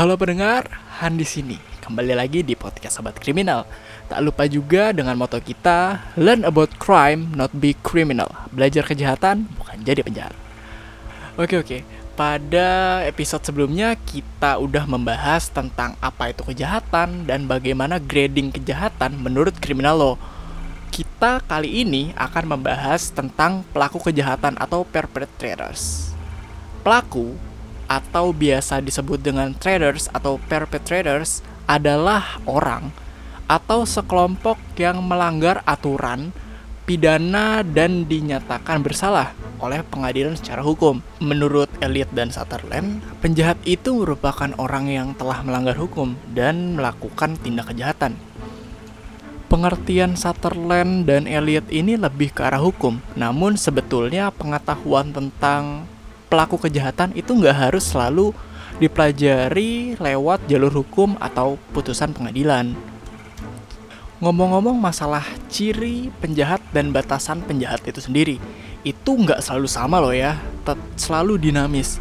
Halo pendengar, Han di sini. Kembali lagi di podcast Sobat Kriminal. Tak lupa juga dengan moto kita, learn about crime, not be criminal. Belajar kejahatan, bukan jadi penjahat. Oke oke, pada episode sebelumnya kita udah membahas tentang apa itu kejahatan dan bagaimana grading kejahatan menurut kriminal law. Kita kali ini akan membahas tentang pelaku kejahatan atau perpetrators. Pelaku atau biasa disebut dengan traders atau perpetrators adalah orang atau sekelompok yang melanggar aturan, pidana dan dinyatakan bersalah oleh pengadilan secara hukum. Menurut Elliot dan Sutherland, penjahat itu merupakan orang yang telah melanggar hukum dan melakukan tindak kejahatan. Pengertian Sutherland dan Elliot ini lebih ke arah hukum, namun sebetulnya pengetahuan tentang pelaku kejahatan itu nggak harus selalu dipelajari lewat jalur hukum atau putusan pengadilan. Ngomong-ngomong masalah ciri penjahat dan batasan penjahat itu sendiri, itu nggak selalu sama loh ya, selalu dinamis.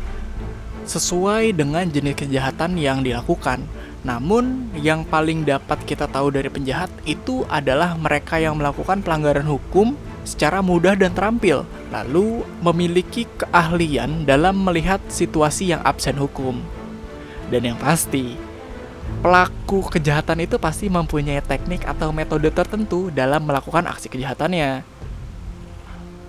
Sesuai dengan jenis kejahatan yang dilakukan. Namun, yang paling dapat kita tahu dari penjahat itu adalah mereka yang melakukan pelanggaran hukum secara mudah dan terampil, lalu memiliki keahlian dalam melihat situasi yang absen hukum. Dan yang pasti, pelaku kejahatan itu pasti mempunyai teknik atau metode tertentu dalam melakukan aksi kejahatannya.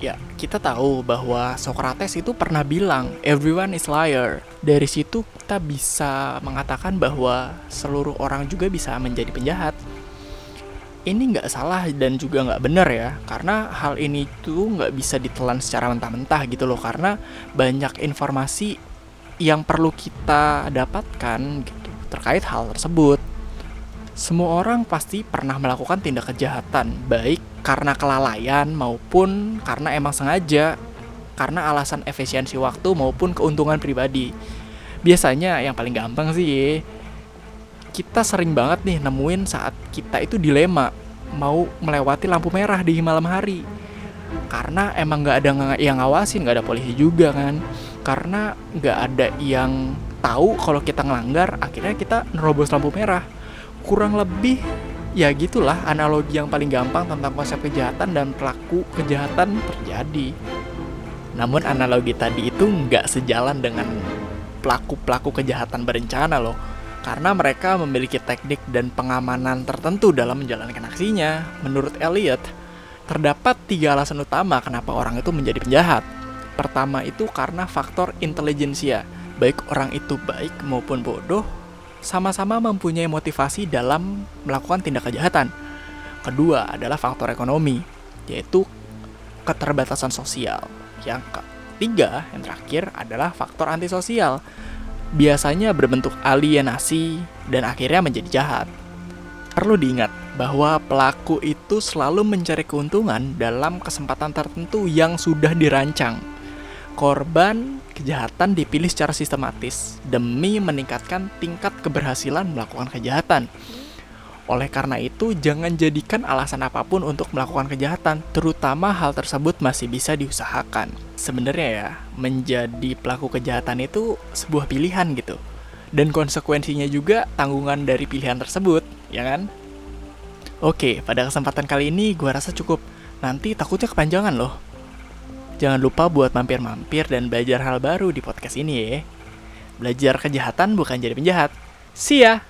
Ya, kita tahu bahwa Socrates itu pernah bilang, everyone is liar. Dari situ kita bisa mengatakan bahwa seluruh orang juga bisa menjadi penjahat ini nggak salah dan juga nggak benar ya. Karena hal ini tuh nggak bisa ditelan secara mentah-mentah gitu loh. Karena banyak informasi yang perlu kita dapatkan gitu terkait hal tersebut. Semua orang pasti pernah melakukan tindak kejahatan baik karena kelalaian maupun karena emang sengaja karena alasan efisiensi waktu maupun keuntungan pribadi. Biasanya yang paling gampang sih kita sering banget nih nemuin saat kita itu dilema mau melewati lampu merah di malam hari. Karena emang nggak ada yang ngawasin nggak ada polisi juga kan. Karena nggak ada yang tahu kalau kita ngelanggar akhirnya kita nerobos lampu merah. Kurang lebih ya gitulah analogi yang paling gampang tentang konsep kejahatan dan pelaku kejahatan terjadi. Namun analogi tadi itu nggak sejalan dengan pelaku-pelaku kejahatan berencana loh karena mereka memiliki teknik dan pengamanan tertentu dalam menjalankan aksinya. Menurut Elliot, terdapat tiga alasan utama kenapa orang itu menjadi penjahat. Pertama itu karena faktor intelijensia, baik orang itu baik maupun bodoh, sama-sama mempunyai motivasi dalam melakukan tindak kejahatan. Kedua adalah faktor ekonomi, yaitu keterbatasan sosial. Yang ketiga, yang terakhir adalah faktor antisosial, biasanya berbentuk alienasi dan akhirnya menjadi jahat. Perlu diingat bahwa pelaku itu selalu mencari keuntungan dalam kesempatan tertentu yang sudah dirancang. Korban kejahatan dipilih secara sistematis demi meningkatkan tingkat keberhasilan melakukan kejahatan. Oleh karena itu, jangan jadikan alasan apa pun untuk melakukan kejahatan, terutama hal tersebut masih bisa diusahakan. Sebenarnya ya, menjadi pelaku kejahatan itu sebuah pilihan gitu. Dan konsekuensinya juga tanggungan dari pilihan tersebut, ya kan? Oke, pada kesempatan kali ini gue rasa cukup. Nanti takutnya kepanjangan loh. Jangan lupa buat mampir-mampir dan belajar hal baru di podcast ini ya. Belajar kejahatan bukan jadi penjahat. See ya!